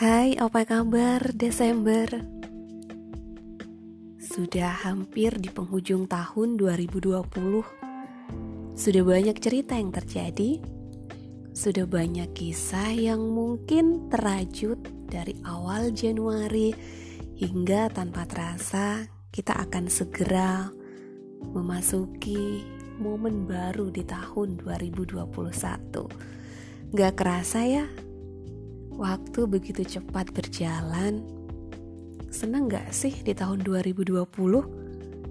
Hai, apa kabar? Desember? Sudah hampir di penghujung tahun 2020 Sudah banyak cerita yang terjadi. Sudah banyak kisah yang mungkin terajut dari awal Januari Hingga tanpa terasa kita akan segera memasuki momen baru di tahun 2021 Gak kerasa ya Waktu begitu cepat berjalan. Seneng gak sih di tahun 2020?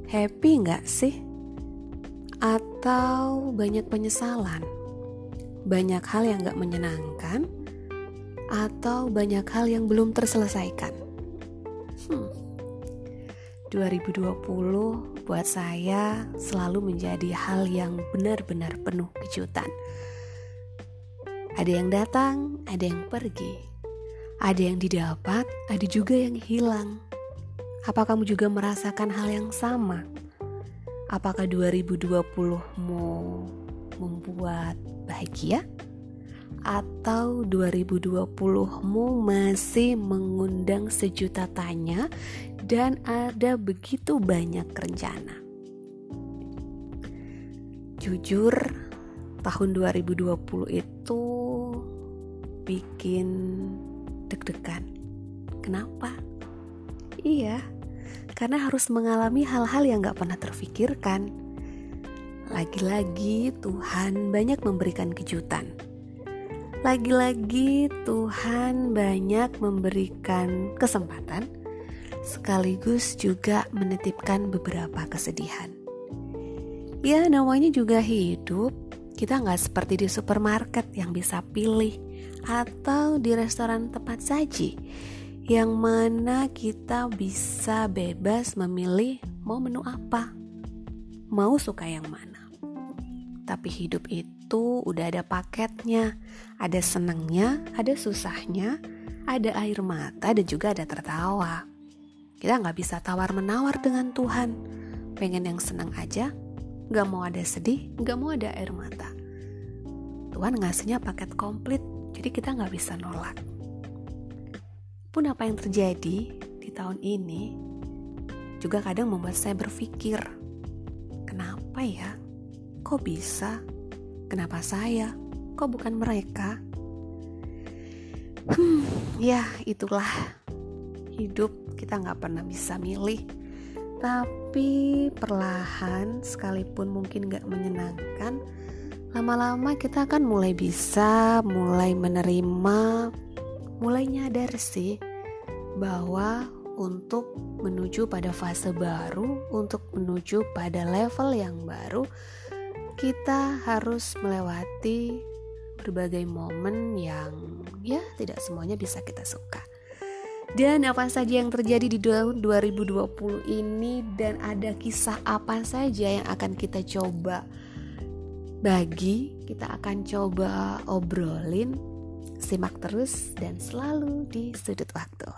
Happy gak sih? Atau banyak penyesalan? Banyak hal yang gak menyenangkan? Atau banyak hal yang belum terselesaikan? Hmm. 2020 buat saya selalu menjadi hal yang benar-benar penuh kejutan. Ada yang datang, ada yang pergi. Ada yang didapat, ada juga yang hilang. Apa kamu juga merasakan hal yang sama? Apakah 2020 mau membuat bahagia? Atau 2020mu masih mengundang sejuta tanya dan ada begitu banyak rencana? Jujur, tahun 2020 itu bikin deg-degan. Kenapa? Iya, karena harus mengalami hal-hal yang gak pernah terfikirkan. Lagi-lagi Tuhan banyak memberikan kejutan. Lagi-lagi Tuhan banyak memberikan kesempatan, sekaligus juga menitipkan beberapa kesedihan. Ya, namanya juga hidup, kita nggak seperti di supermarket yang bisa pilih atau di restoran tempat saji yang mana kita bisa bebas memilih mau menu apa, mau suka yang mana. Tapi hidup itu udah ada paketnya, ada senangnya, ada susahnya, ada air mata dan juga ada tertawa. Kita nggak bisa tawar menawar dengan Tuhan. Pengen yang senang aja, Gak mau ada sedih, gak mau ada air mata. Tuhan ngasihnya paket komplit, jadi kita gak bisa nolak. Pun apa yang terjadi di tahun ini juga kadang membuat saya berpikir, kenapa ya? Kok bisa? Kenapa saya? Kok bukan mereka? Hmm, ya itulah hidup kita nggak pernah bisa milih tapi perlahan sekalipun mungkin gak menyenangkan lama-lama kita akan mulai bisa mulai menerima mulai nyadar sih bahwa untuk menuju pada fase baru untuk menuju pada level yang baru kita harus melewati berbagai momen yang ya tidak semuanya bisa kita suka. Dan apa saja yang terjadi di tahun 2020 ini dan ada kisah apa saja yang akan kita coba bagi, kita akan coba obrolin. Simak terus dan selalu di sudut waktu.